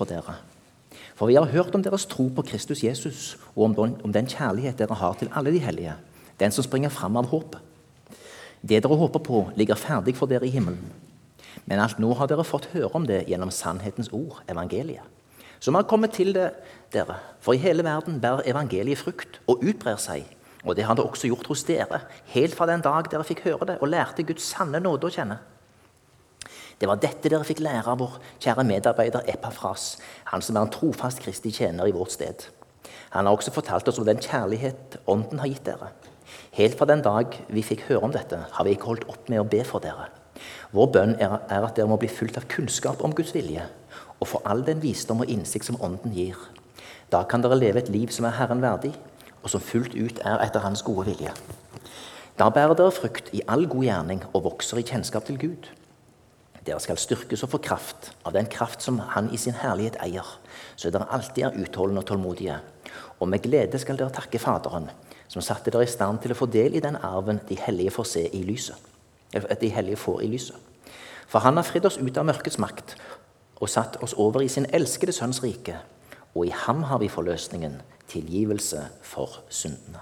for dere. For vi har hørt om deres tro på Kristus Jesus, og om den, om den kjærlighet dere har til alle de hellige, den som springer fram av håpet. Det dere håper på, ligger ferdig for dere i himmelen. Men alt nå har dere fått høre om det gjennom sannhetens ord, evangeliet. Som har kommet til det, dere. For i hele verden bærer evangeliet frukt og utbrer seg. Og det har det også gjort hos dere, helt fra den dag dere fikk høre det og lærte Guds sanne nåde å kjenne. Det var dette dere fikk lære av vår kjære medarbeider Epafras, han som er en trofast kristig tjener i vårt sted. Han har også fortalt oss om den kjærlighet Ånden har gitt dere. Helt fra den dag vi fikk høre om dette, har vi ikke holdt opp med å be for dere. Vår bønn er at dere må bli fulgt av kunnskap om Guds vilje, og få all den visdom og innsikt som Ånden gir. Da kan dere leve et liv som er Herren verdig, og som fullt ut er etter Hans gode vilje. Da bærer dere frukt i all god gjerning og vokser i kjennskap til Gud. Dere skal styrkes og få kraft av den kraft som Han i sin herlighet eier, så dere alltid er utholdende og tålmodige. Og med glede skal dere takke Faderen, som satte dere i stand til å få del i den arven de hellige får se i lyset. De hellige får i lyset. For Han har fridd oss ut av mørkets makt og satt oss over i sin elskede Sønns rike. Og i ham har vi forløsningen, tilgivelse for syndene.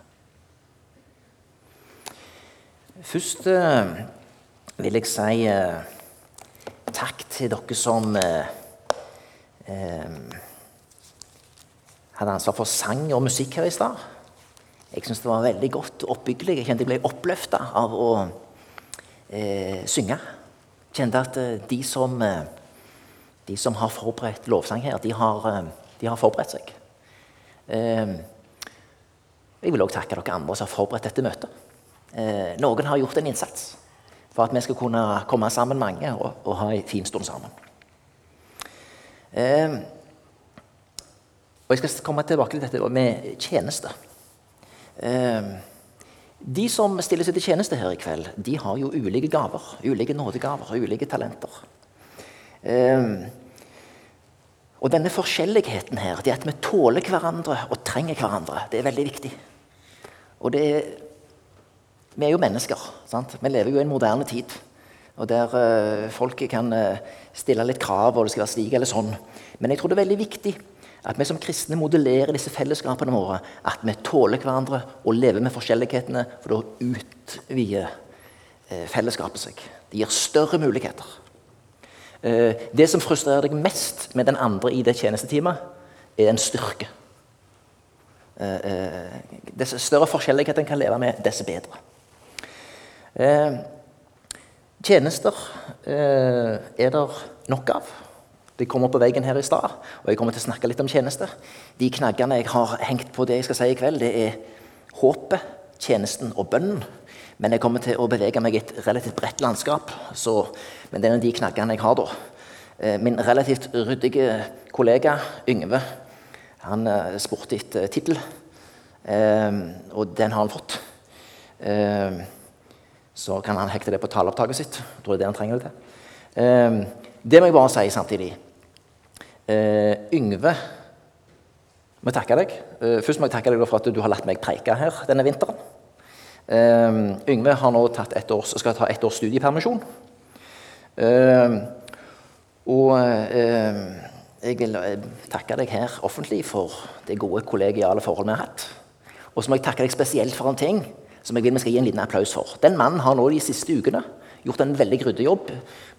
Først eh, vil jeg si eh, takk til dere som eh, eh, hadde ansvar for sang og musikk her i stad. Jeg syns det var veldig godt og oppbyggelig. Jeg kjente jeg ble oppløfta av å eh, synge. Kjente at eh, de som, eh, de som har forberedt lovsang her, de har, eh, de har forberedt seg. jeg vil òg takke dere andre som har forberedt dette møtet. noen har gjort en innsats for at vi skal kunne komme sammen mange og, og ha en fin stund sammen. og Jeg skal komme tilbake til dette med tjeneste. De som stiller seg til tjeneste her i kveld, de har jo ulike gaver. Ulike nådegaver og ulike talenter. Eh, og denne forskjelligheten her, det at vi tåler hverandre og trenger hverandre, det er veldig viktig. Og det er, Vi er jo mennesker. Sant? Vi lever jo i en moderne tid. Og der uh, folk kan uh, stille litt krav, og det skal være slik eller sånn. Men jeg tror det er veldig viktig at vi som kristne modellerer disse fellesskapene våre. At vi tåler hverandre og lever med forskjellighetene, for da utvider uh, fellesskapet seg. Det gir større muligheter. Eh, det som frustrerer deg mest med den andre i det tjenestetimet, er en styrke. Uh, dess større forskjellighet en kan leve med, dess bedre. Tjenester er det nok av. De kom opp på veggen her i stad, og jeg kommer til å snakke litt om tjenester. De knaggene jeg har hengt på det jeg skal si i kveld, det er håpet, tjenesten og bønnen. Men jeg kommer til å bevege meg i et relativt bredt landskap. Så, men det er de knaggene jeg har, da. Eh, min relativt ryddige kollega Yngve han eh, spurte etter tittel, eh, og den har han fått. Så kan han hekte det på taleopptaket sitt. Jeg tror det er det han trenger det til. Det må jeg bare si samtidig. Eh, Yngve må takke deg. Eh, først må jeg takke deg for at du har latt meg preike her denne vinteren. Uh, Yngve har nå tatt et års, skal ta ett års studiepermisjon. og jeg vil takke deg her offentlig for det gode kollegiale forholdet vi har hatt. Og så må jeg takke deg spesielt for en ting som jeg vil vi skal gi en liten applaus for. Den mannen har nå de siste ukene gjort en veldig ryddig jobb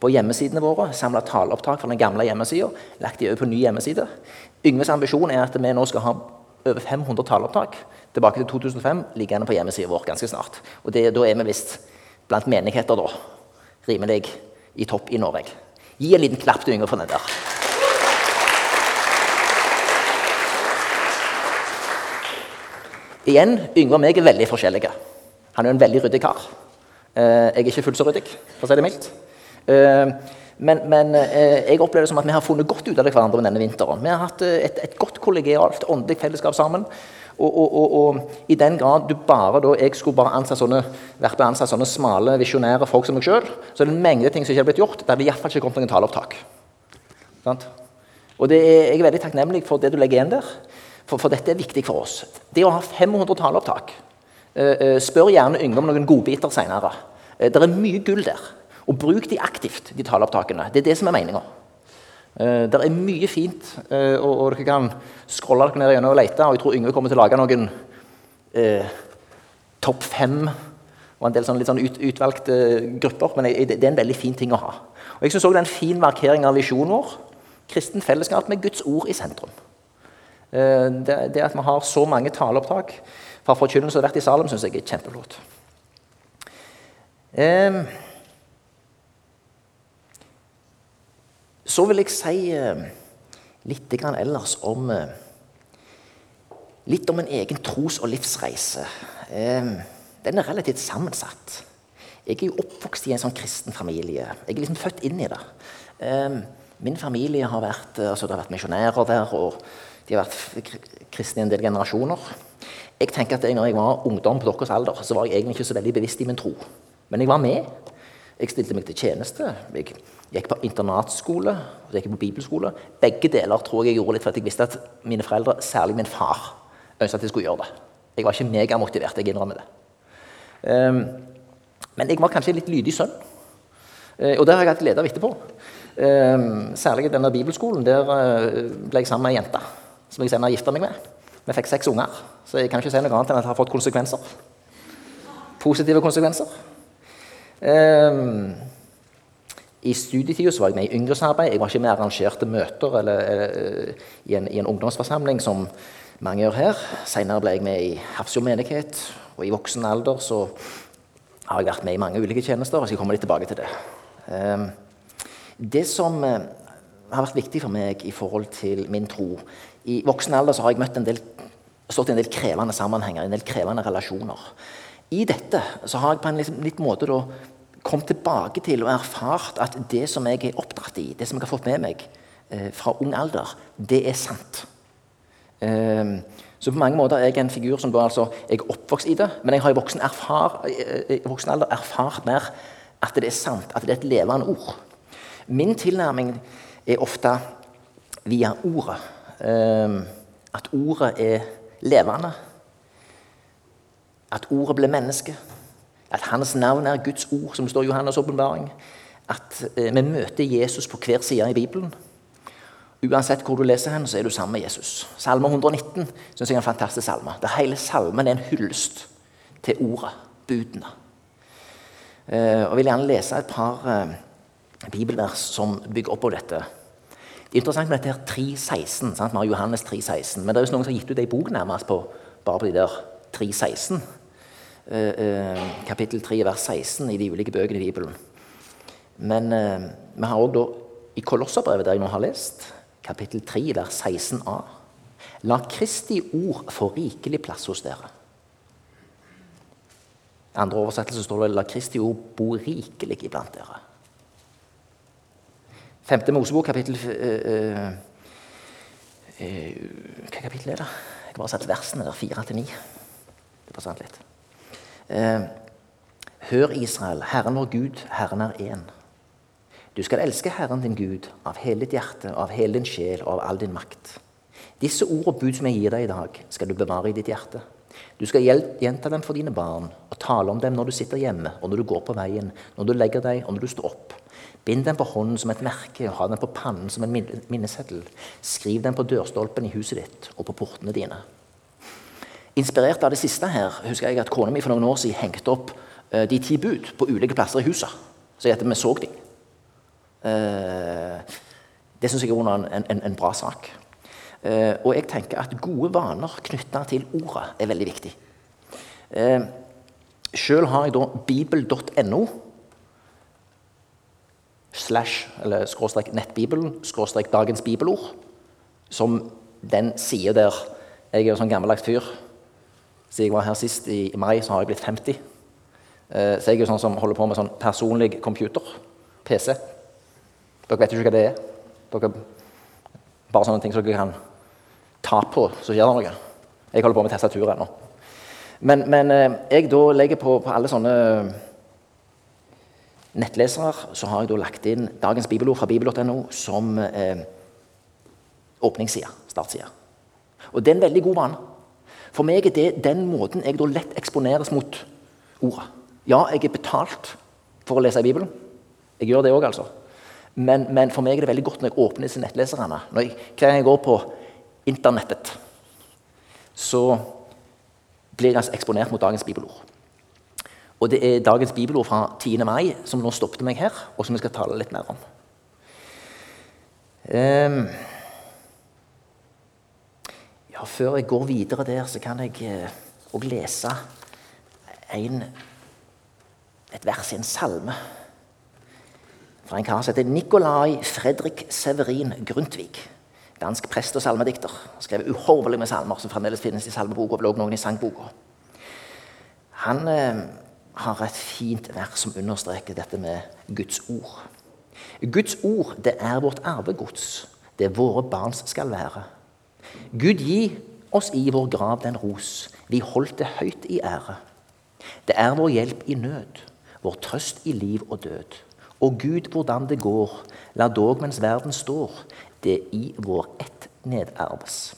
på hjemmesidene våre. Samla taleopptak fra den gamle hjemmesida, lagt de over på ny hjemmeside. Yngves ambisjon er at vi nå skal ha over 500 taleopptak tilbake til 2005 liggende på hjemmesida vår ganske snart. Og det, Da er vi visst blant menigheter da, rimelig i topp i Norge. Gi en liten klapp til Yngve for den der. Igjen, Yngve og meg er veldig forskjellige. Han er en veldig ryddig kar. Eh, jeg er ikke fullt så ryddig, for å si det mildt. Eh, men, men, eh, jeg opplever det som at vi har funnet godt ut av det hverandre denne vinteren. Vi har hatt et, et godt kollegialt, åndelig fellesskap sammen. Og, og, og, og, i den grad du bare da, jeg skulle bare ansatt sånne, vært ansatt sånne smale, visjonære folk som meg sjøl, så er det en mengde ting som ikke har blitt gjort. Det hadde iallfall ikke kommet noen taleopptak. Og er, jeg er veldig takknemlig for det du legger igjen der. For, for, dette er viktig for oss. Det å ha 500 taleopptak spør gjerne Yngve om noen godbiter seinere. Eh, det er mye gull der. Og bruk de aktivt, de taleopptakene. Det er det som er meninga. Eh, det er mye fint, eh, og, dere kan scrolle dere ned gjennom og lete. Og jeg tror Yngve kommer til å lage noen eh, topp fem og en del sånn, litt sånn ut, utvalgte grupper. Men det, det, er en veldig fin ting å ha. Og jeg syns òg Det er en fin markering av visjonen vår. Kristen fellesskap med Guds ord i sentrum. Eh, det, det, at vi har så mange taleopptak fra forkynnelse som har vært i Salem, syns jeg er kjempeflott. Eh, Så vil jeg si eh, litt ellers om eh, Litt om en egen tros- og livsreise. Eh, den er relativt sammensatt. Jeg er jo oppvokst i en sånn kristen familie. Jeg er liksom født inn i det. Min familie har vært, altså det har vært misjonærer der, og de har vært kristne i en del generasjoner. Jeg tenker at når jeg var ungdom på deres alder, så var jeg egentlig ikke så veldig bevisst i min tro. Men jeg var med. Jeg stilte meg til tjeneste. Jeg gikk på internatskole og jeg gikk på bibelskole. Begge deler tror jeg jeg gjorde litt for at jeg visste at mine foreldre, særlig min far, ønsket at jeg skulle gjøre det. Jeg var ikke megamotivert, jeg innrømmer det. Um, men jeg var kanskje en litt lydig sønn, uh, og det har jeg hatt glede av etterpå. Um, særlig i denne bibelskolen. Der uh, ble jeg sammen med ei jente som jeg senere gifta meg med. Vi fikk seks unger, så jeg kan ikke si noe annet enn at det har fått konsekvenser. Positive konsekvenser. Um, I studietida var jeg med i yngresarbeid. Jeg var ikke med i arrangerte møter eller, eller, eller, i, en, i, en, ungdomsforsamling som mange gjør her. Senere ble jeg med i Hafrsfjord menighet, og i voksen alder så har jeg vært med i mange ulike tjenester. og jeg skal komme litt tilbake til det. Um, det som uh, har vært viktig for meg i forhold til min tro I voksen alder så har jeg møtt en del, stått i en del krevende sammenhenger, en del krevende relasjoner. I dette så har jeg på en liksom, litt måte da kommet tilbake til og erfart at det som jeg er oppdratt i, det som jeg har fått med meg eh, fra ung alder, det er sant. Eh, så på mange måter er jeg en figur som da altså, jeg er oppvokst i det, men jeg har i voksen, erfar, i voksen alder erfart mer at det er sant, at det er et levende ord. Min tilnærming er ofte via ordet. Eh, at ordet er levende at ordet ble menneske. At hans navn er Guds ord, som står i Johannes' åpenbaring. At eh, vi møter Jesus på hver side i Bibelen. Uansett hvor du leser hen, så er du sammen med Jesus. Salme 119 synes jeg er en fantastisk salme. Der hele salmen er en hyllest til ordet, budene. Eh, og Jeg vil gjerne lese et par eh, bibelvers som bygger opp på dette. Det er interessant med dette her 3.16. Vi har Johannes 3.16. Men det er jo noen som har gitt ut ei bok nærmest på, bare på de der 3.16. Uh, uh, kapittel 3, vers 16 i de ulike bøkene i Bibelen. Men uh, vi har òg i Kolosserbrevet, der jeg nå har lest, kapittel 3, vers 16a La Kristi ord få rikelig plass hos dere. I andre oversettelser står det 'La Kristi ord bo rikelig iblant dere'. Femte Mosebok, kapittel øh, øh, Hva kapittel er det? Jeg har bare sett versene der. Fire til ni. Det forsvant litt. Eh, Hør, Israel, Herren vår Gud, Herren er én. Du skal elske Herren din Gud av hele ditt hjerte, av hele din sjel og av all din makt. Disse ord og bud som jeg gir deg i dag, skal du bevare i ditt hjerte. Du skal gjenta dem for dine barn og tale om dem når du sitter hjemme, og når du går på veien, når du legger deg og når du står opp. Bind den på hånden som et merke og ha den på pannen som en minneseddel. Skriv den på dørstolpen i huset ditt og på portene dine. Inspirert av det siste her husker jeg at kona mi for noen år siden hengte opp uh, de ti bud på ulike plasser i huset. Så jeg vi så dem. Uh, det syns jeg er en, en, en, bra sak. Uh, og jeg tenker at gode vaner knytta til ordet er veldig viktig. Sjøl har jeg da bibel.no slash, eller skråstrek nettbibelen, skråstrek dagens bibelord, som den sida der jeg er jo sånn gammeldags fyr siden jeg var her sist i, mai, så har jeg blitt 50. Eh, så jeg er jo sånn som holder på med sånn personlig computer. PC. Dere vet jo ikke hva det er. Dere, bare sånne ting som dere kan ta på, så skjer det noe. Jeg holder på med tastaturet ennå. Men, men eh, jeg da legger på, på alle sånne nettlesere så har jeg da lagt inn dagens bibelord fra bibel.no som eh, åpningsside. Startside. Og det er en veldig god vane. For meg er det den måten jeg da lett eksponeres mot ordet. Ja, jeg er betalt for å lese i Bibelen. Jeg gjør det òg, altså. Men, men, for meg er det veldig godt når jeg åpner disse nettleserne. Når jeg, hver gang jeg går på internettet, så blir jeg altså eksponert mot dagens bibelord. Og det er dagens bibelord fra 10. mai som nå stoppet meg her, og som vi skal tale litt mer om. Um, ja, før jeg går videre der, så kan jeg òg uh, lese en, et vers i en salme fra en kar som heter Nikolai Fredrik Severin Grundtvig. Dansk prest og salmedikter. Han skrev uhorvelig med salmer som fremdeles finnes i salmeboka, og noen i sangboka. Han uh, har et fint vers som understreker dette med Guds ord. Guds ord det er vårt arvegods, det våre barns skal være. Gud gi oss i vår grav den ros, vi holdt det høyt i ære. Det er vår hjelp i nød, vår trøst i liv og død. Og Gud, hvordan det går, la dog mens verden står, det i vår ett nedarves.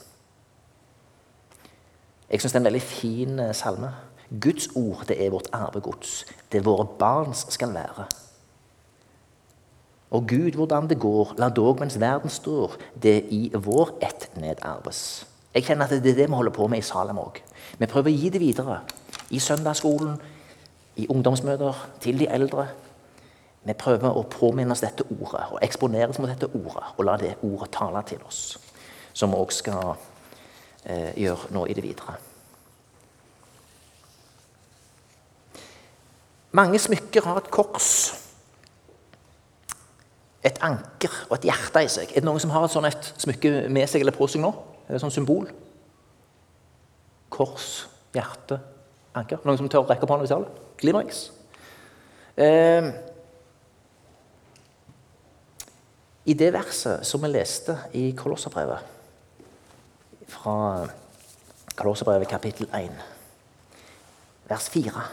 Jeg syns det er en veldig fin eh, salme. Guds ord det er vårt arvegods. Det våre barns skal være. Og Gud, hvordan det går, la dog mens verden står, det i vår ett nedarves. Jeg kjenner at det er det vi holder på med i Salem òg. Vi prøver å gi det videre. I søndagsskolen, i ungdomsmøter, til de eldre. Vi prøver å påminne oss dette ordet og eksponere oss mot dette ordet og la det ordet tale til oss. Som vi òg skal eh, gjøre nå i det videre. Mange smykker har et kors, et anker og et hjerte i seg. Er det noen som har et sånt smykke med seg eller på seg nå? Er det et sånt symbol? Kors, hjerte, anker. Noen som tør å rekke opp hånda hvis? Glimmerings. Eh, I det verset som vi leste i Kolosserbrevet, fra Kolosserbrevet kapittel 1, vers 4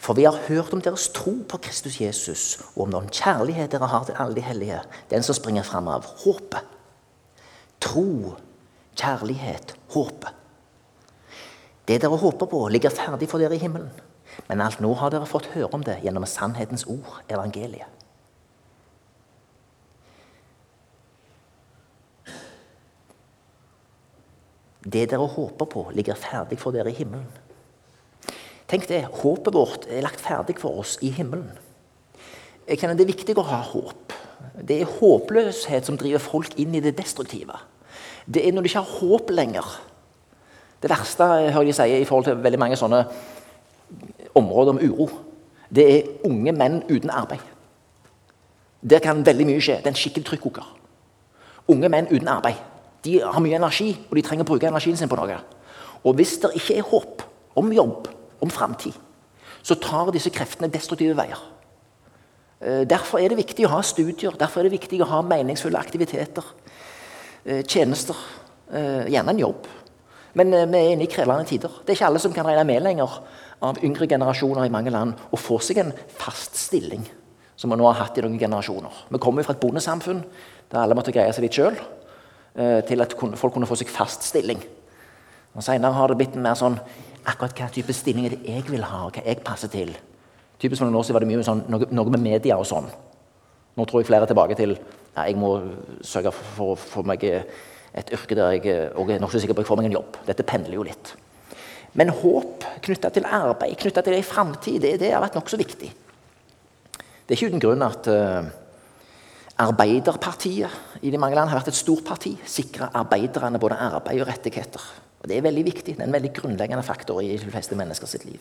for vi har hørt om deres tro på Kristus Jesus, og om den kjærlighet dere har til alle de hellige, den som springer fram av håpet. Tro, kjærlighet, håpet. Det dere håper på, ligger ferdig for dere i himmelen. Men alt nå har dere fått høre om det gjennom sannhetens ord, evangeliet. Det dere håper på, ligger ferdig for dere i himmelen. Tenk det, Håpet vårt er lagt ferdig for oss i himmelen. Jeg kjenner Det er viktig å ha håp. Det er håpløshet som driver folk inn i det destruktive. Det er når du ikke har håp lenger. Det verste jeg hører de si i forhold til veldig mange sånne områder om uro, det er unge menn uten arbeid. Der kan veldig mye skje. Det er en skikkelig trykkoker. Unge menn uten arbeid. De har mye energi, og de trenger å bruke energien sin på noe. Og hvis det ikke er håp om jobb, om framtid, så tar disse kreftene destruktive veier. Eh, derfor er det viktig å ha studier, derfor er det viktig å ha meningsfulle aktiviteter. Eh, tjenester. Eh, gjerne en jobb. Men vi er inne i krevende tider. Det er ikke alle som kan regne med lenger av yngre generasjoner i mange land å få seg en fast stilling, som vi nå har hatt i noen generasjoner. Vi kommer fra et bondesamfunn der alle måtte greie seg litt sjøl, til at folk kunne få seg fast stilling. Og Senere har det blitt en mer sånn akkurat hva type stilling er det jeg vil ha, og hva jeg passer til. Typisk For noen år siden var det mye sånn, noe, noe, med media og sånn. Nå tror jeg flere er tilbake til ja, jeg må sørge for å få meg et yrke der jeg og er nokså sikker på at jeg får meg en jobb. Dette pendler jo litt. Men håp knytta til arbeid, knytta til ei framtid, det, det, har vært nokså viktig. Det er ikke uten grunn at uh, Arbeiderpartiet i de mange land har vært et stort parti. Sikra arbeiderne både arbeid og rettigheter. Og Det er veldig viktig. Det er en veldig grunnleggende faktor i de fleste mennesker sitt liv.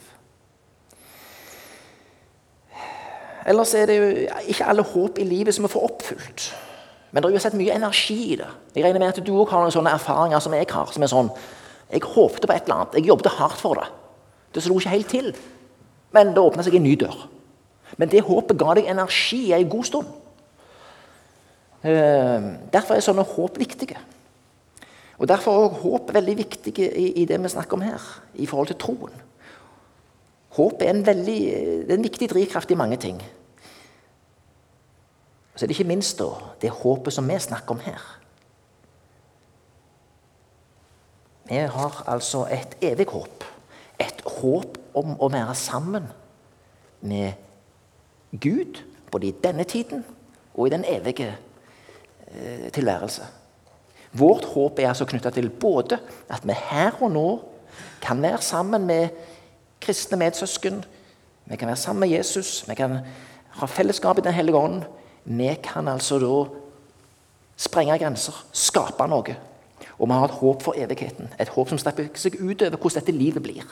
Ellers er det jo ikke alle håp i livet som vi får oppfylt. Men det er jo sett mye energi i det. Jeg regner med at du òg har noen sånne erfaringer som jeg har. som er sånn, Jeg håpte på et eller annet. Jeg jobbet hardt for det. Det slo ikke helt til. Men det åpna seg en ny dør. Men det håpet ga deg energi en god stund. Eh, derfor er sånne håp viktige. Og Derfor er håp veldig viktig i, i, det vi snakker om her, i forhold til troen. Håp er en, veldig, er en viktig drivkraft i mange ting. Så er det ikke minst da, det håpet som vi snakker om her. Vi har altså et evig håp. Et håp om å være sammen med Gud, både i denne tiden og i den evige eh, tilværelse. Vårt håp er altså knytta til både at vi her og nå kan være sammen med kristne medsøsken, vi kan være sammen med Jesus, vi kan ha fellesskap i Den hellige ånd. Vi kan altså da sprenge grenser, skape noe. Og vi har et håp for evigheten, et håp som strekker seg utover hvordan dette livet blir.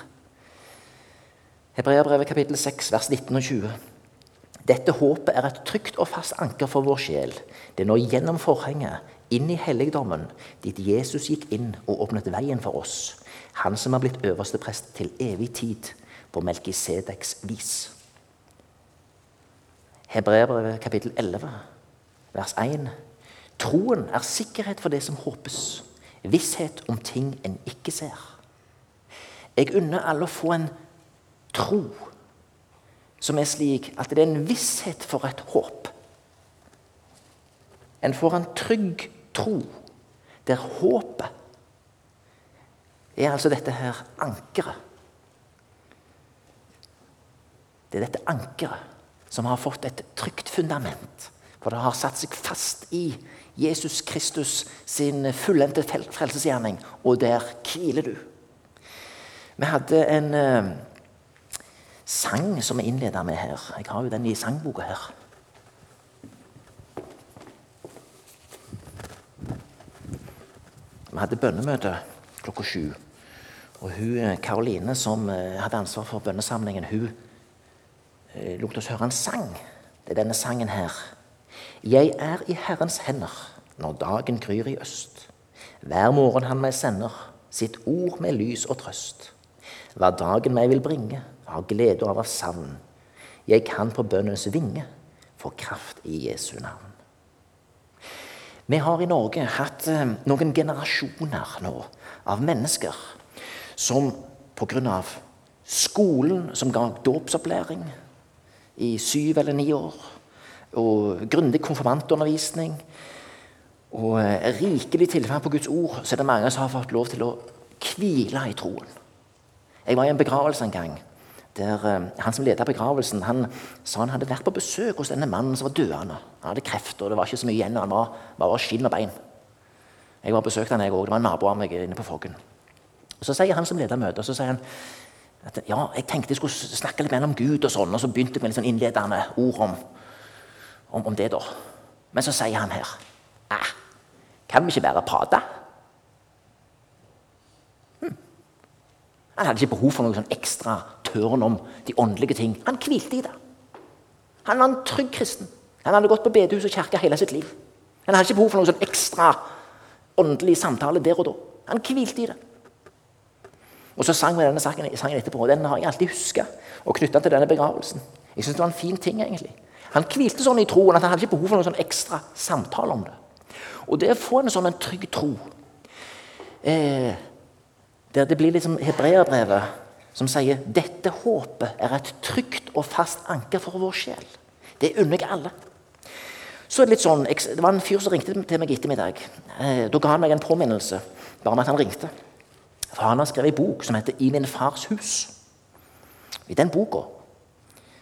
Hebreabrevet kapittel 6, vers 19 og 20. Dette håpet er et trygt og fast anker for vår sjel. Det når gjennom forhenget, inn i helligdommen, dit Jesus gikk inn og åpnet veien for oss. Han som har blitt øverste prest til evig tid, på Melkisedeks vis. Hebreerbrevet kapittel 11, vers 1. Troen er sikkerhet for det som håpes, visshet om ting en ikke ser. Jeg unner alle å få en tro som er slik at det er en visshet for et håp. En får en trygg tro der håpet er altså dette her ankeret. Det er dette ankeret som har fått et trygt fundament. For det har satt seg fast i Jesus Kristus sin fullendte frelsesgjerning, og der hviler du. Vi hadde en uh, sang som vi innleda med her. Jeg har jo den i sangboka her. Vi hadde bønnemøte klokka sju. Og hun, eh, Karoline, som uh, hadde ansvar for bønnesamlingen, hun uh, lot oss høre en sang. Det er denne sangen her. Jeg er i Herrens hender når dagen gryr i øst. Hver morgen han meg sender sitt ord med lys og trøst. Hva dagen meg vil bringe, har glede av savn. Jeg kan på bønnens vinge få kraft i Jesu navn. Vi har i Norge hatt eh, noen generasjoner nå av mennesker som pga. skolen som ga dåpsopplæring i syv eller ni år, og grundig konfirmantundervisning og eh, rikelig tilfang på Guds ord, så er det mange som har fått lov til å hvile i troen. Jeg var i en begravelse en gang der uh, han som ledet begravelsen, han sa han hadde vært på besøk hos denne mannen som var døende. Han hadde kreft, og det var ikke så mye igjen. Han var bare skinn og bein. Jeg var besøkt han jeg òg. Det var en nabo av meg inne på Foggen. Og Så sier han som leder møtet, så sier han at ja, jeg tenkte jeg skulle snakke litt mer om Gud, og sånn, og så begynte jeg med litt sånn innledende ord om, om, om det. da. Men så sier han her ah, Kan vi ikke bare prate? Han hadde ikke behov for noe sånn ekstra tørn om de åndelige ting. Han hvilte i det. Han var en trygg kristen. Han hadde gått på bedehus og kirke hele sitt liv. Han hadde ikke behov for noe sånn ekstra åndelig samtale der og da. Han hvilte i det. Og så sang vi denne sangen, sangen etterpå, og den har jeg alltid huska og knytta til denne begravelsen. Jeg synes det var en fin ting, egentlig. Han hvilte sånn i troen at han hadde ikke behov for noen sånn ekstra samtale om det. Og det å få en sånn en trygg tro eh, Der det blir liksom hebreerbrevet som sier dette håpet er et trygt og fast anker for vår sjel. Det unner jeg alle. Så er Det litt sånn, det var en fyr som ringte til meg ettermiddag. Eh, da ga han meg en påminnelse bare med at han ringte. For Han har skrevet en bok som heter 'I min fars hus'. I den boka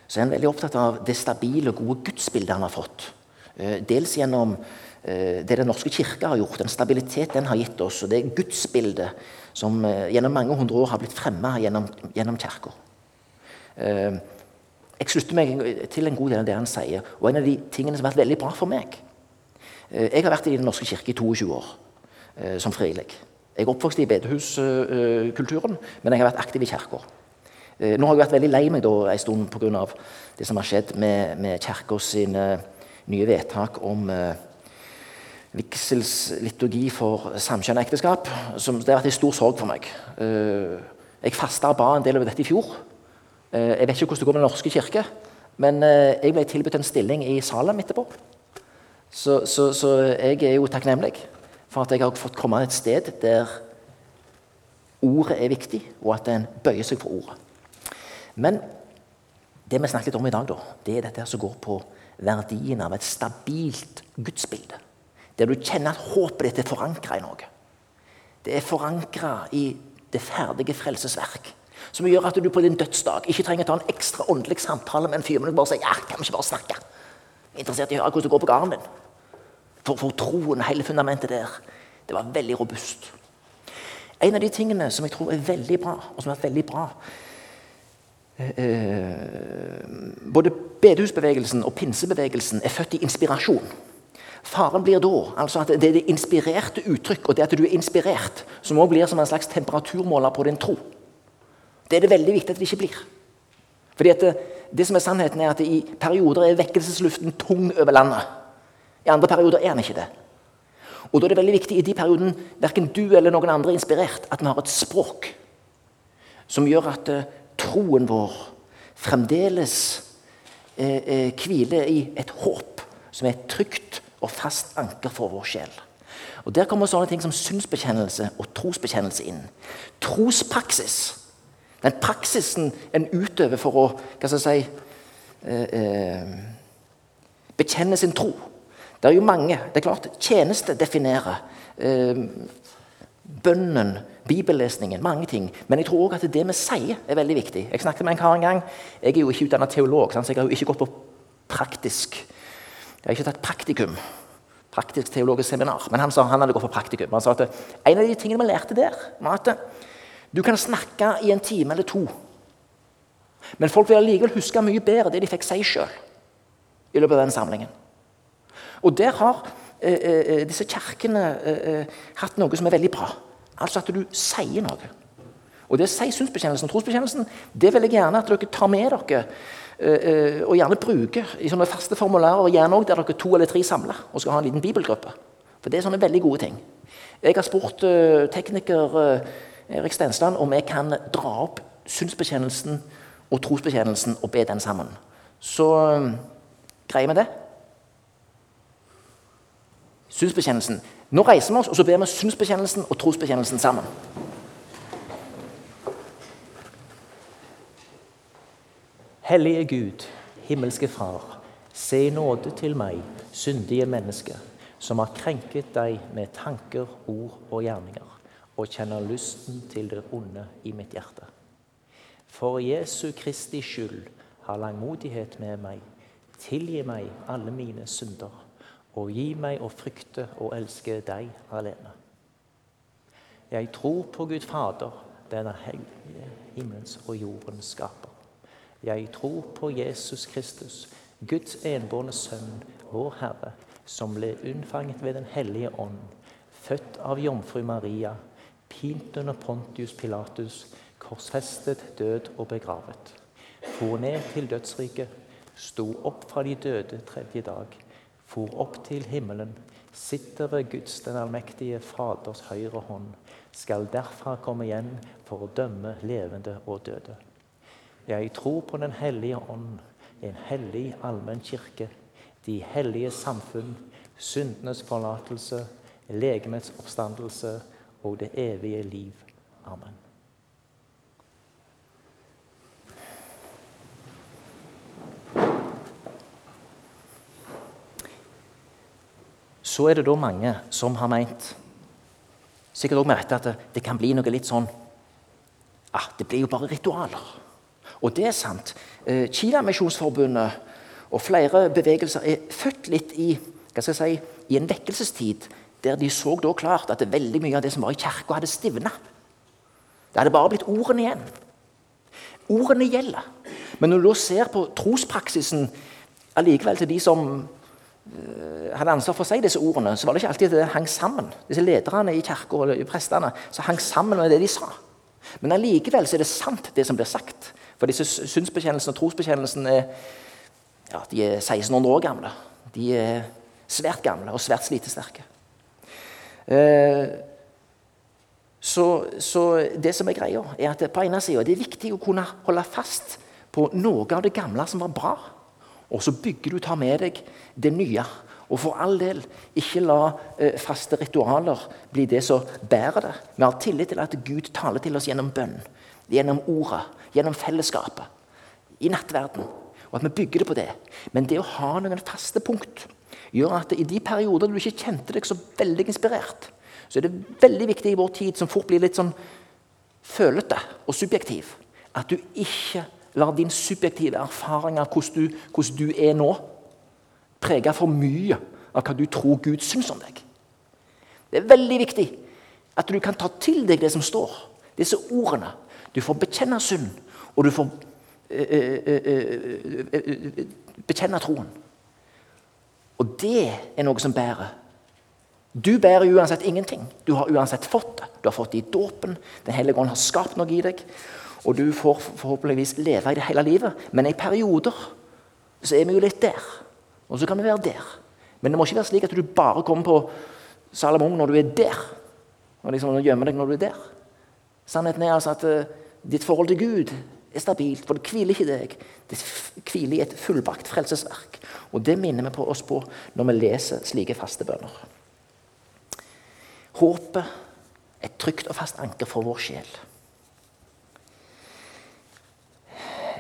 så er han veldig opptatt av det stabile og gode gudsbildet han har fått. Eh, dels gjennom Eh, det Den norske kirke har gjort, den stabilitet den har gitt oss, og det gudsbildet som eh, gjennom mange hundre år har blitt fremma gjennom, gjennom kirka. Eh, jeg slutter meg til en god del av det han sier. Og en av de tingene som har vært veldig bra for meg Jeg har vært i Den norske kirke i 22 år som frivillig. Jeg er oppvokst i bedehuskulturen, men jeg har vært aktiv i kirka. Nå har jeg vært veldig lei meg da, en stund pga. det som har skjedd med, med kirka sine nye vedtak om vigselsliturgi for samkjønna ekteskap. Som, det har vært en stor sorg for meg. Eh, jeg fasta og ba en del over dette i fjor. Eh, jeg vet ikke hvordan det går med Den norske kirke, men eh, jeg ble tilbudt en stilling i Salem etterpå. Så, så, så jeg er jo takknemlig for at jeg har fått komme et sted der ordet er viktig, og at en bøyer seg for ordet. Men det vi snakket om i dag, da, det er dette som går på verdien av et stabilt gudsbilde. Der du kjenner at håpet ditt er forankra i noe. Det er forankra i det ferdige frelsesverk. Som gjør at du på din dødsdag ikke trenger å ta en ekstra åndelig samtale med en fyr, men du bare sier ja, kan vi ikke bare snakke? Interessert i å høre hvordan det går på gården din. For, for troen, hele fundamentet der, det var veldig robust. En av de tingene som jeg tror er veldig bra, og som har vært veldig bra eh, eh, Både bedehusbevegelsen og pinsebevegelsen er født i inspirasjon. Faren blir da altså at det er det inspirerte uttrykk, og det at du er inspirert, som også blir som en slags temperaturmåler på din tro. Det er det veldig viktig at det ikke blir. Fordi at det, det som er sannheten er at I perioder er vekkelsesluften tung over landet. I andre perioder er den ikke det. Og Da er det veldig viktig i de periodene verken du eller noen andre er inspirert, at vi har et språk som gjør at uh, troen vår fremdeles uh, uh, hviler i et håp som er trygt og fast anker for vår sjel. Og Der kommer sånne ting som synsbekjennelse og trosbekjennelse inn. Trospraksis den praksisen en utøver for å hva skal jeg si, eh, eh, bekjenne sin tro. Det er jo mange. Det er klart, Tjeneste definerer. Eh, bønnen, bibellesningen, mange ting. Men jeg tror òg at det vi sier, er veldig viktig. Jeg snakket med en kar en gang. Jeg er jo ikke utdannet teolog, så jeg har jo ikke gått på praktisk Jeg har ikke tatt praktikum. Praktisk teologisk seminar. Men han sa han hadde gått på praktikum. Han sa at En av de tingene vi lærte der, var at du kan snakke i en time eller to. Men folk vil allikevel huske mye bedre det de fikk si sjøl i løpet av den samlingen. Og der har eh, eh, disse kirkene eh, eh, hatt noe som er veldig bra. Altså at du sier noe. Og det sier synsbekjennelsen og trosbekjennelsen. Det vil jeg gjerne at dere tar med dere. Eh, eh, og gjerne bruke i sånne faste formularer. Gjerne også der dere er to eller tre samler og skal ha en liten bibelgruppe. For det er sånne veldig gode ting. Jeg har spurt tekniker Erik Stensland om jeg kan dra opp synsbekjennelsen og trosbekjennelsen og be den sammen. Så greier vi det. Synsbekjennelsen. Nå reiser vi oss, og så ber vi synsbekjennelsen og trosbekjennelsen sammen. Hellige Gud, himmelske Far, se i nåde til meg, syndige menneske, som har krenket deg med tanker, ord og gjerninger og kjenner lysten til det onde i mitt hjerte. For Jesu Kristi skyld, ha langmodighet med meg. Tilgi meg alle mine synder, og gi meg å frykte og elske deg alene. Jeg tror på Gud Fader, denne hellige himmelens og jordens skaper. Jeg tror på Jesus Kristus, Guds enbårne Sønn, vår Herre, som ble unnfanget ved Den hellige ånd, født av jomfru Maria pint under Pontius Pilatus, korsfestet, død og begravet. For ned til dødsriket, sto opp fra de døde tredje dag, for opp til himmelen, sitter ved Guds den allmektige Faders høyre hånd, skal derfra komme igjen for å dømme levende og døde. Jeg tror på Den hellige ånd, en hellig allmenn kirke, de hellige samfunn, syndenes forlatelse, legemets oppstandelse og det evige liv. Amen. Så er det da mange som har meint, sikkert også med rette, at det kan bli noe litt sånn ah, Det blir jo bare ritualer. Og det er sant. Eh, Kina-misjonsforbundet og flere bevegelser er født litt i, si, i en vekkelsestid der de så da klart at veldig mye av det som var i kirka, hadde stivna. Det hadde bare blitt ordene igjen. Ordene gjelder. Men når du ser på trospraksisen allikevel til de som uh, hadde ansvar for å si disse ordene, så var det ikke alltid at det hang sammen. Disse lederne i kirka og prestene så hang sammen med det de sa. Men allikevel er det sant, det som blir sagt. For disse synsbekjennelsene og trosbekjennelsene er, ja, de er 1600 år gamle. De er svært gamle og svært slitesterke. Eh, så, så, det som er greia, er at på ene sida er det viktig å kunne holde fast på noe av det gamle som var bra. Og så bygger du, tar med deg det nye. Og for all del, ikke la eh, faste ritualer bli det som bærer det. Vi har tillit til at Gud taler til oss gjennom bønn, gjennom ordet, gjennom fellesskapet, i nattverden. Og at vi bygger det på det. Men det å ha noen faste punkt gjør at i de perioder du ikke kjente deg så veldig inspirert, så er det veldig viktig i vår tid, som fort blir litt sånn følete og subjektiv, at du ikke lar din subjektive erfaring av hvordan du, hvordan du er nå, prege for mye av hva du tror Gud syns om deg. Det er veldig viktig at du kan ta til deg det som står, disse ordene. Du får bekjenne synd, og du får øh, øh, øh, bekjenne troen. Og det er noe som bærer. Du bærer uansett ingenting. Du har uansett fått det. Du har fått det i dåpen. Den hellige ånd har skapt noe i deg. Og du får forhåpentligvis leve i det hele livet. Men i perioder så er vi jo litt der. Og så kan vi være der. Men det må ikke være slik at du bare kommer på Salomon når du er der. Og liksom gjemmer deg når du er der. Sannheten er altså at ditt forhold til Gud er stabilt, for det hviler ikke i deg. Det hviler i et fullbakt frelsesverk. Og det minner vi på oss på når vi leser slike faste bønner. Håpet et trygt og fast anker for vår sjel.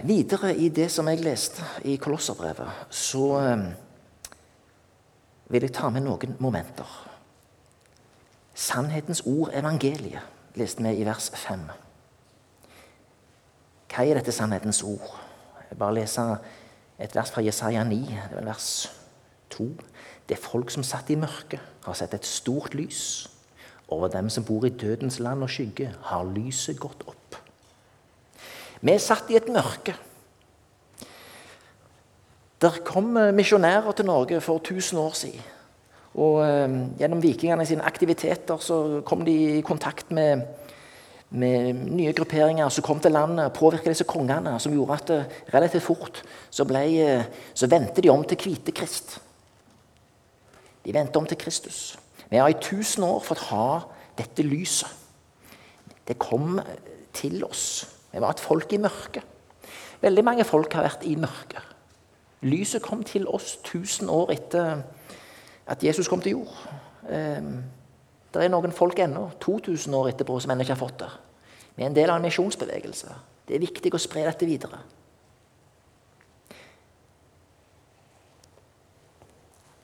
Videre i det som jeg leste i Kolosserbrevet, så eh, vil jeg ta med noen momenter. Sannhetens ord, evangeliet, leste vi i vers 5. Hva er dette sannhetens ord? Jeg bare lese et vers fra Jesaja 9, det er vers 2. Det er folk som satt i mørket, har sett et stort lys. Over dem som bor i dødens land og skygge, har lyset gått opp. Vi er satt i et mørke. Der kom misjonærer til Norge for 1000 år siden. Og eh, Gjennom vikingene sine aktiviteter så kom de i kontakt med, med nye grupperinger som kom til landet, påvirka disse kongene, som gjorde at eh, relativt fort så, ble, eh, så vendte de om til hvite krist. De vendte om til Kristus. Vi har i tusen år fått ha dette lyset. Det kom til oss. Vi var et folk i mørket. Veldig mange folk har vært i mørket. Lyset kom til oss tusen år etter at Jesus kom til jord. Ehm, det er noen folk ennå, 2000 år etterpå, som ennå ikke har fått det. Vi er en del av en misjonsbevegelse. Det er viktig å spre dette videre.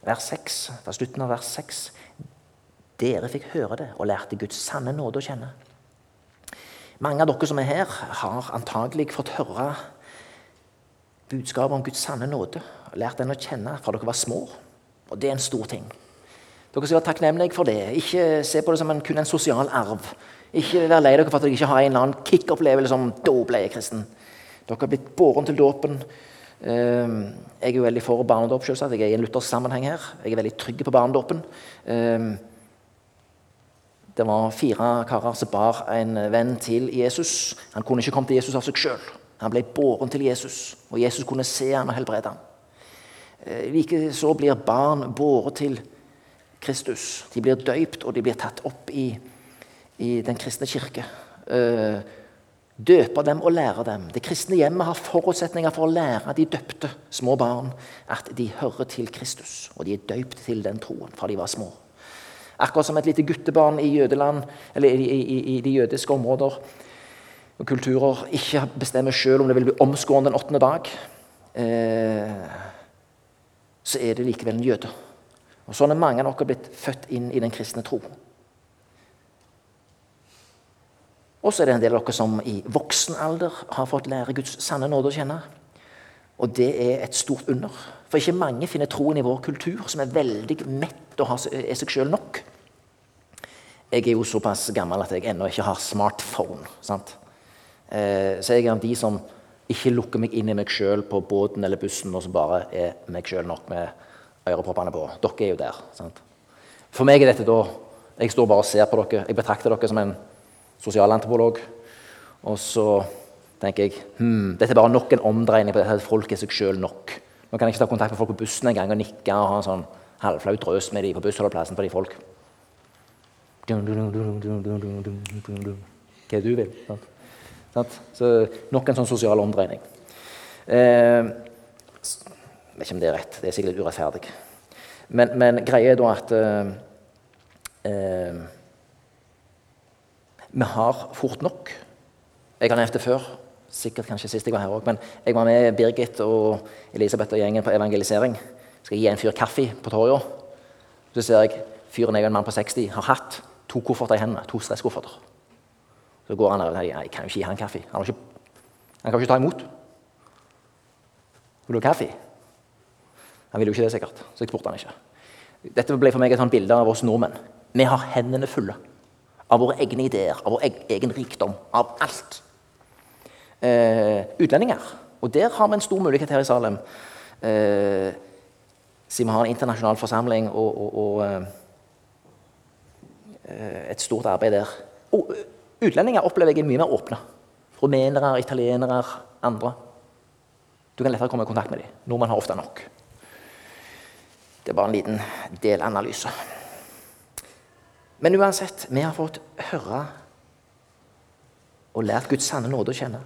Vers 6, fra slutten av vers 6. Dere fikk høre det og lærte Guds sanne nåde å kjenne. Mange av dere som er her, har antagelig fått høre budskapet om Guds sanne nåde. og Lært den å kjenne fra dere var små. Og det er en stor ting. Dere skal være takknemlige for det. Ikke se på det som en, kun en sosial arv. Ikke vær lei dere for at dere ikke har en eller annen kick-opplevelse som 'da ble jeg kristen'. Dere har blitt båren til dåpen. Ehm, jeg er jo veldig for barnedåp. Jeg er i en luthersk sammenheng her. Jeg er veldig trygg på barnedåpen. Ehm, det var fire karer som bar en venn til Jesus. Han kunne ikke komme til Jesus av seg sjøl. Han ble båren til Jesus, og Jesus kunne se ham og helbrede ham. Eh, Likeså blir barn båret til Kristus. De blir døypt, og de blir tatt opp i, i den kristne kirke. Eh, døpe dem og lære dem. Det kristne hjemmet har forutsetninger for å lære de døpte små barn at de hører til Kristus, og de er døpt til den troen fra de var små. Akkurat som et lite guttebarn i jødeland, eller i, i, i de jødiske områder og kulturer ikke bestemmer sjøl om det vil bli omskåren den åttende dag, eh, så er det likevel en jøde. Og Sånn er mange av dere blitt født inn i den kristne tro. Og så er det en del av dere som i voksen alder har fått lære Guds sanne nåde å kjenne. Og det er et stort under. For ikke mange finner troen i vår kultur, som er veldig mett og er seg sjøl nok. Jeg er jo såpass gammel at jeg ennå ikke har smartphone. sant? Eh, så jeg er av de som ikke lukker meg inn i meg sjøl på båten eller bussen og som bare er meg sjøl nok med øreproppene på. Dere er jo der. sant? For meg er dette da Jeg står bare og ser på dere. Jeg betrakter dere som en sosialantropolog. Og så tenker jeg hmm, dette er bare nok en omdreining på dette at folk er seg sjøl nok. Nå kan jeg ikke ta kontakt med folk på bussen en gang og nikke og ha en sånn halvflau drøs med dem på bussholdeplassen de folk. Hva er du vil? Så Nok en sånn sosial omdreining. Eh, jeg vet ikke om det er rett. Det er sikkert litt urettferdig. Men, men greia er da at eh, eh, Vi har fort nok. Jeg har nevnt det før, sikkert kanskje sist jeg var her òg, men jeg var med Birgit og Elisabeth og gjengen på evangelisering. Skal jeg gi en fyr kaffe på torget. Så ser jeg fyren er jo en mann på 60, har hatt to kofferter i hendene. To stresskofferter. Så går han der og sier jeg kan jo ikke gi han kaffe. Han, ikke, han kan jo ikke ta imot. Vil du ha kaffe? Han ville jo ikke det, sikkert. Så jeg spurte han ikke. Dette ble for meg et sånt bilde av oss nordmenn. Vi har hendene fulle av våre egne ideer, av vår egen rikdom, av alt. Eh, utlendinger. Og der har vi en stor mulighet her i Salem. Eh, siden vi har en internasjonal forsamling og, og, og eh, eh et stort arbeid der. Og utlendinger opplever jeg er mye mer åpne. Rumenere, italienere, andre. Du kan lettere komme i kontakt med dem. Nordmenn har ofte nok. Det er bare en liten delanalyse. Men uansett, vi har fått høre og lært Guds sanne nåde å kjenne.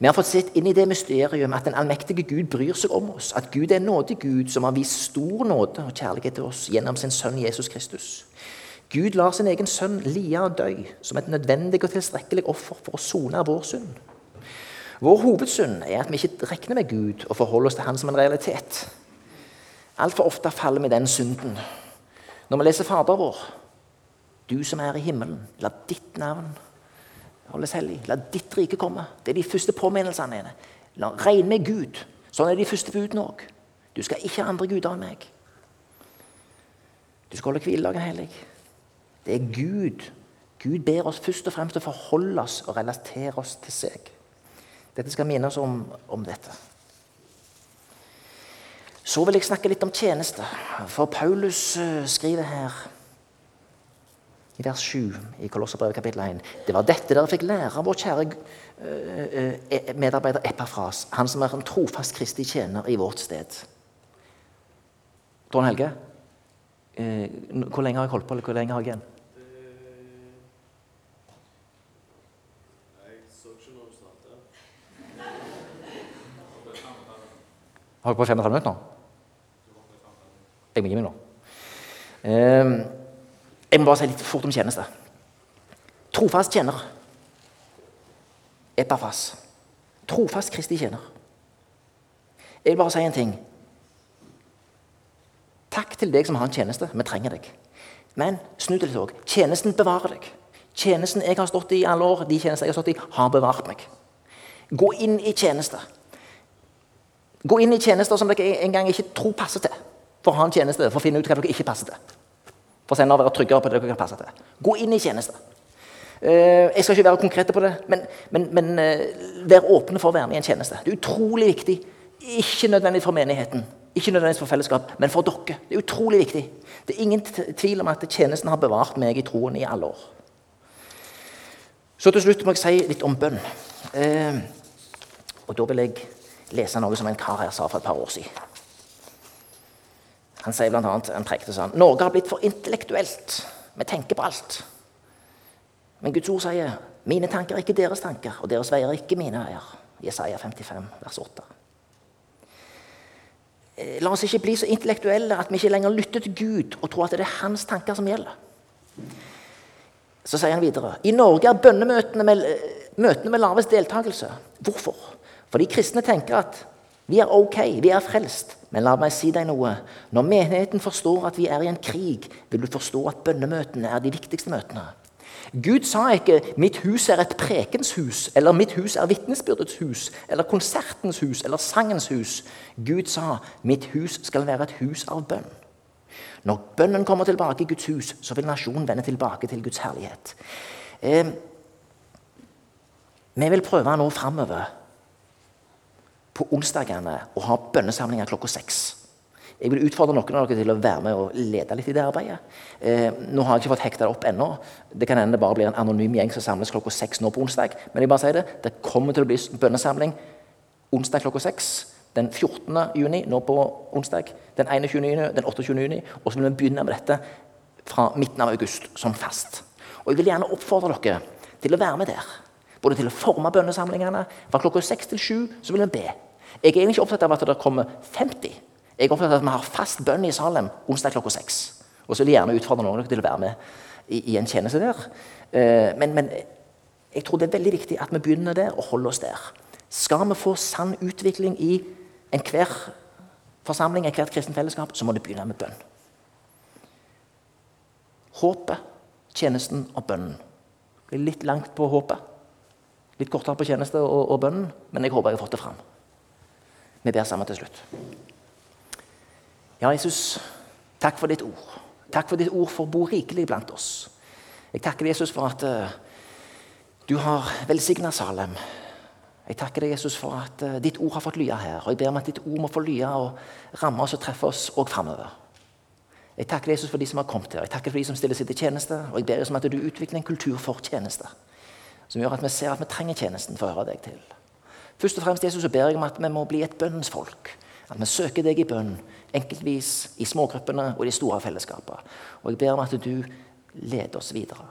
Vi har fått sett inn i det mysterium at den allmektige Gud bryr seg om oss. At Gud er en nådig Gud som har vist stor nåde og kjærlighet til oss gjennom sin sønn Jesus Kristus. Gud lar sin egen sønn lie og dø som et nødvendig og tilstrekkelig offer for å sone vår synd. Vår hovedsynd er at vi ikke regner med Gud og forholder oss til Han som en realitet. Altfor ofte faller vi den synden. Når vi leser Fader vår Du som er i himmelen, la ditt navn holdes hellig. La ditt rike komme. Det er de første påminnelsene. La Regn med Gud. Sånn er de første budene òg. Du skal ikke ha andre guder enn meg. Du skal holde hviledagen hellig. Det er Gud. Gud ber oss først og fremst å forholde oss og relatere oss til seg. Dette skal minne oss om, om dette. Så vil jeg snakke litt om tjeneste. For Paulus uh, skriver her i vers 7 i Kolosserbrevet kapittel 1. Det var dette dere fikk lære av vår kjære uh, uh, medarbeider Epafras, han som er en trofast kristig tjener i vårt sted. Trond Helge, hvor lenge har jeg holdt på, eller hvor lenge har jeg igjen? Har du på 35 minutter nå? Jeg må gi meg nå. Jeg må bare si litt fort om tjeneste. Trofast tjener. Epafas. Trofast Kristi tjener. Jeg vil bare si en ting. Takk til deg som har en tjeneste. Vi trenger deg. Men snu det litt òg. Tjenesten bevarer deg. Tjenesten jeg har stått i i alle år, de tjenester jeg har stått i, har bevart meg. Gå inn i tjeneste. Gå inn i tjenester som dere en gang ikke tror passer til. For å ha en tjeneste, for å finne ut hva dere ikke passer til. For senere å være tryggere på det dere kan passe til. Gå inn i tjeneste. Eh, jeg skal ikke være konkret på det, men, men, men eh, vær åpne for å være med i en tjeneste. Det er utrolig viktig. Ikke nødvendigvis for menigheten, ikke nødvendigvis for fellesskap, men for dere. Det er utrolig viktig. Det er ingen tvil om at tjenesten har bevart meg i troen i alle år. Så til slutt må jeg si litt om bønn. Eh, og da vil jeg lese noe som en kar her sa for et par år siden. Han sier blant annet, han prekte sånn Norge har blitt for intellektuelt. Vi tenker på alt. Men Guds ord sier mine tanker er ikke deres tanker, og deres veier er ikke mine veier. Jesaja 55, vers 8. Eh, la oss ikke bli så intellektuelle at vi ikke lenger lytter til Gud og tror at det er hans tanker som gjelder. Så sier han videre i Norge er bønnemøtene med, møtene med lavest deltakelse. Hvorfor? Fordi kristne tenker at vi er ok, vi er frelst. Men la meg si deg noe. Når menigheten forstår at vi er i en krig, vil du forstå at bønnemøtene er de viktigste møtene. Gud sa ikke 'mitt hus er et prekens hus', eller 'mitt hus er vitnesbyrdets hus', eller 'konsertens hus', eller 'sangens hus'. Gud sa 'mitt hus skal være et hus av bønn'. Når bønnen kommer tilbake i Guds hus, så vil nasjonen vende tilbake til Guds herlighet. Eh, vi vil prøve nå framover på onsdagene å ha bønnesamlinger klokka seks. Jeg vil utfordre noen av dere til å være med og lede litt i det arbeidet. Eh, nå har jeg ikke fått hekta det opp ennå. Det kan hende det bare blir en anonym gjeng som samles klokka seks nå på onsdag. Men jeg bare sier det, det kommer til å bli bønnesamling onsdag klokka seks. Den 14. juni, nå på onsdag. Den 21. juni, den 28. juni. Og så vil vi begynne med dette fra midten av august som fast. Og jeg vil gjerne oppfordre dere til å være med der. Både til å forme bønnesamlingene. Fra klokka seks til sju så vil vi be. Jeg er egentlig ikke opptatt av at det kommer 50. Jeg er opptatt av at vi har fast bønn i Salem onsdag klokka seks. Og så vil jeg gjerne utfordre noen av dere til å være med i, i en tjeneste der. Uh, men, men, jeg tror det er veldig viktig at vi begynner der og holder oss der. Skal vi få sann utvikling i enhver forsamling, ethvert kristent fellesskap, så må det begynne med bønn. Håpet, tjenesten og bønnen. Det blir litt langt på håpet. Litt kortere på tjeneste og, og bønnen, men jeg håper jeg har fått det fram. Vi ber sammen til slutt. Ja, Jesus, takk for ditt ord. Takk for ditt ord for å bo rikelig blant oss. Jeg takker Jesus for at uh, du har velsigna Salem. Jeg takker deg, Jesus, for at uh, ditt ord har fått lye her. Og jeg ber om at ditt ord må få lye og ramme oss og treffe oss òg framover. Jeg takker Jesus for de som har kommet her. Jeg takker for de som stiller seg til tjeneste. Og jeg ber om at du utvikler en kultur for tjeneste. Som gjør at vi ser at vi trenger tjenesten for å høre deg til. Først og fremst Jesus, så ber jeg om at vi må bli et bønnens folk. At vi søker deg i bønn, enkeltvis, i smågruppene og de store fellesskapene. Og jeg ber om at du leder oss videre.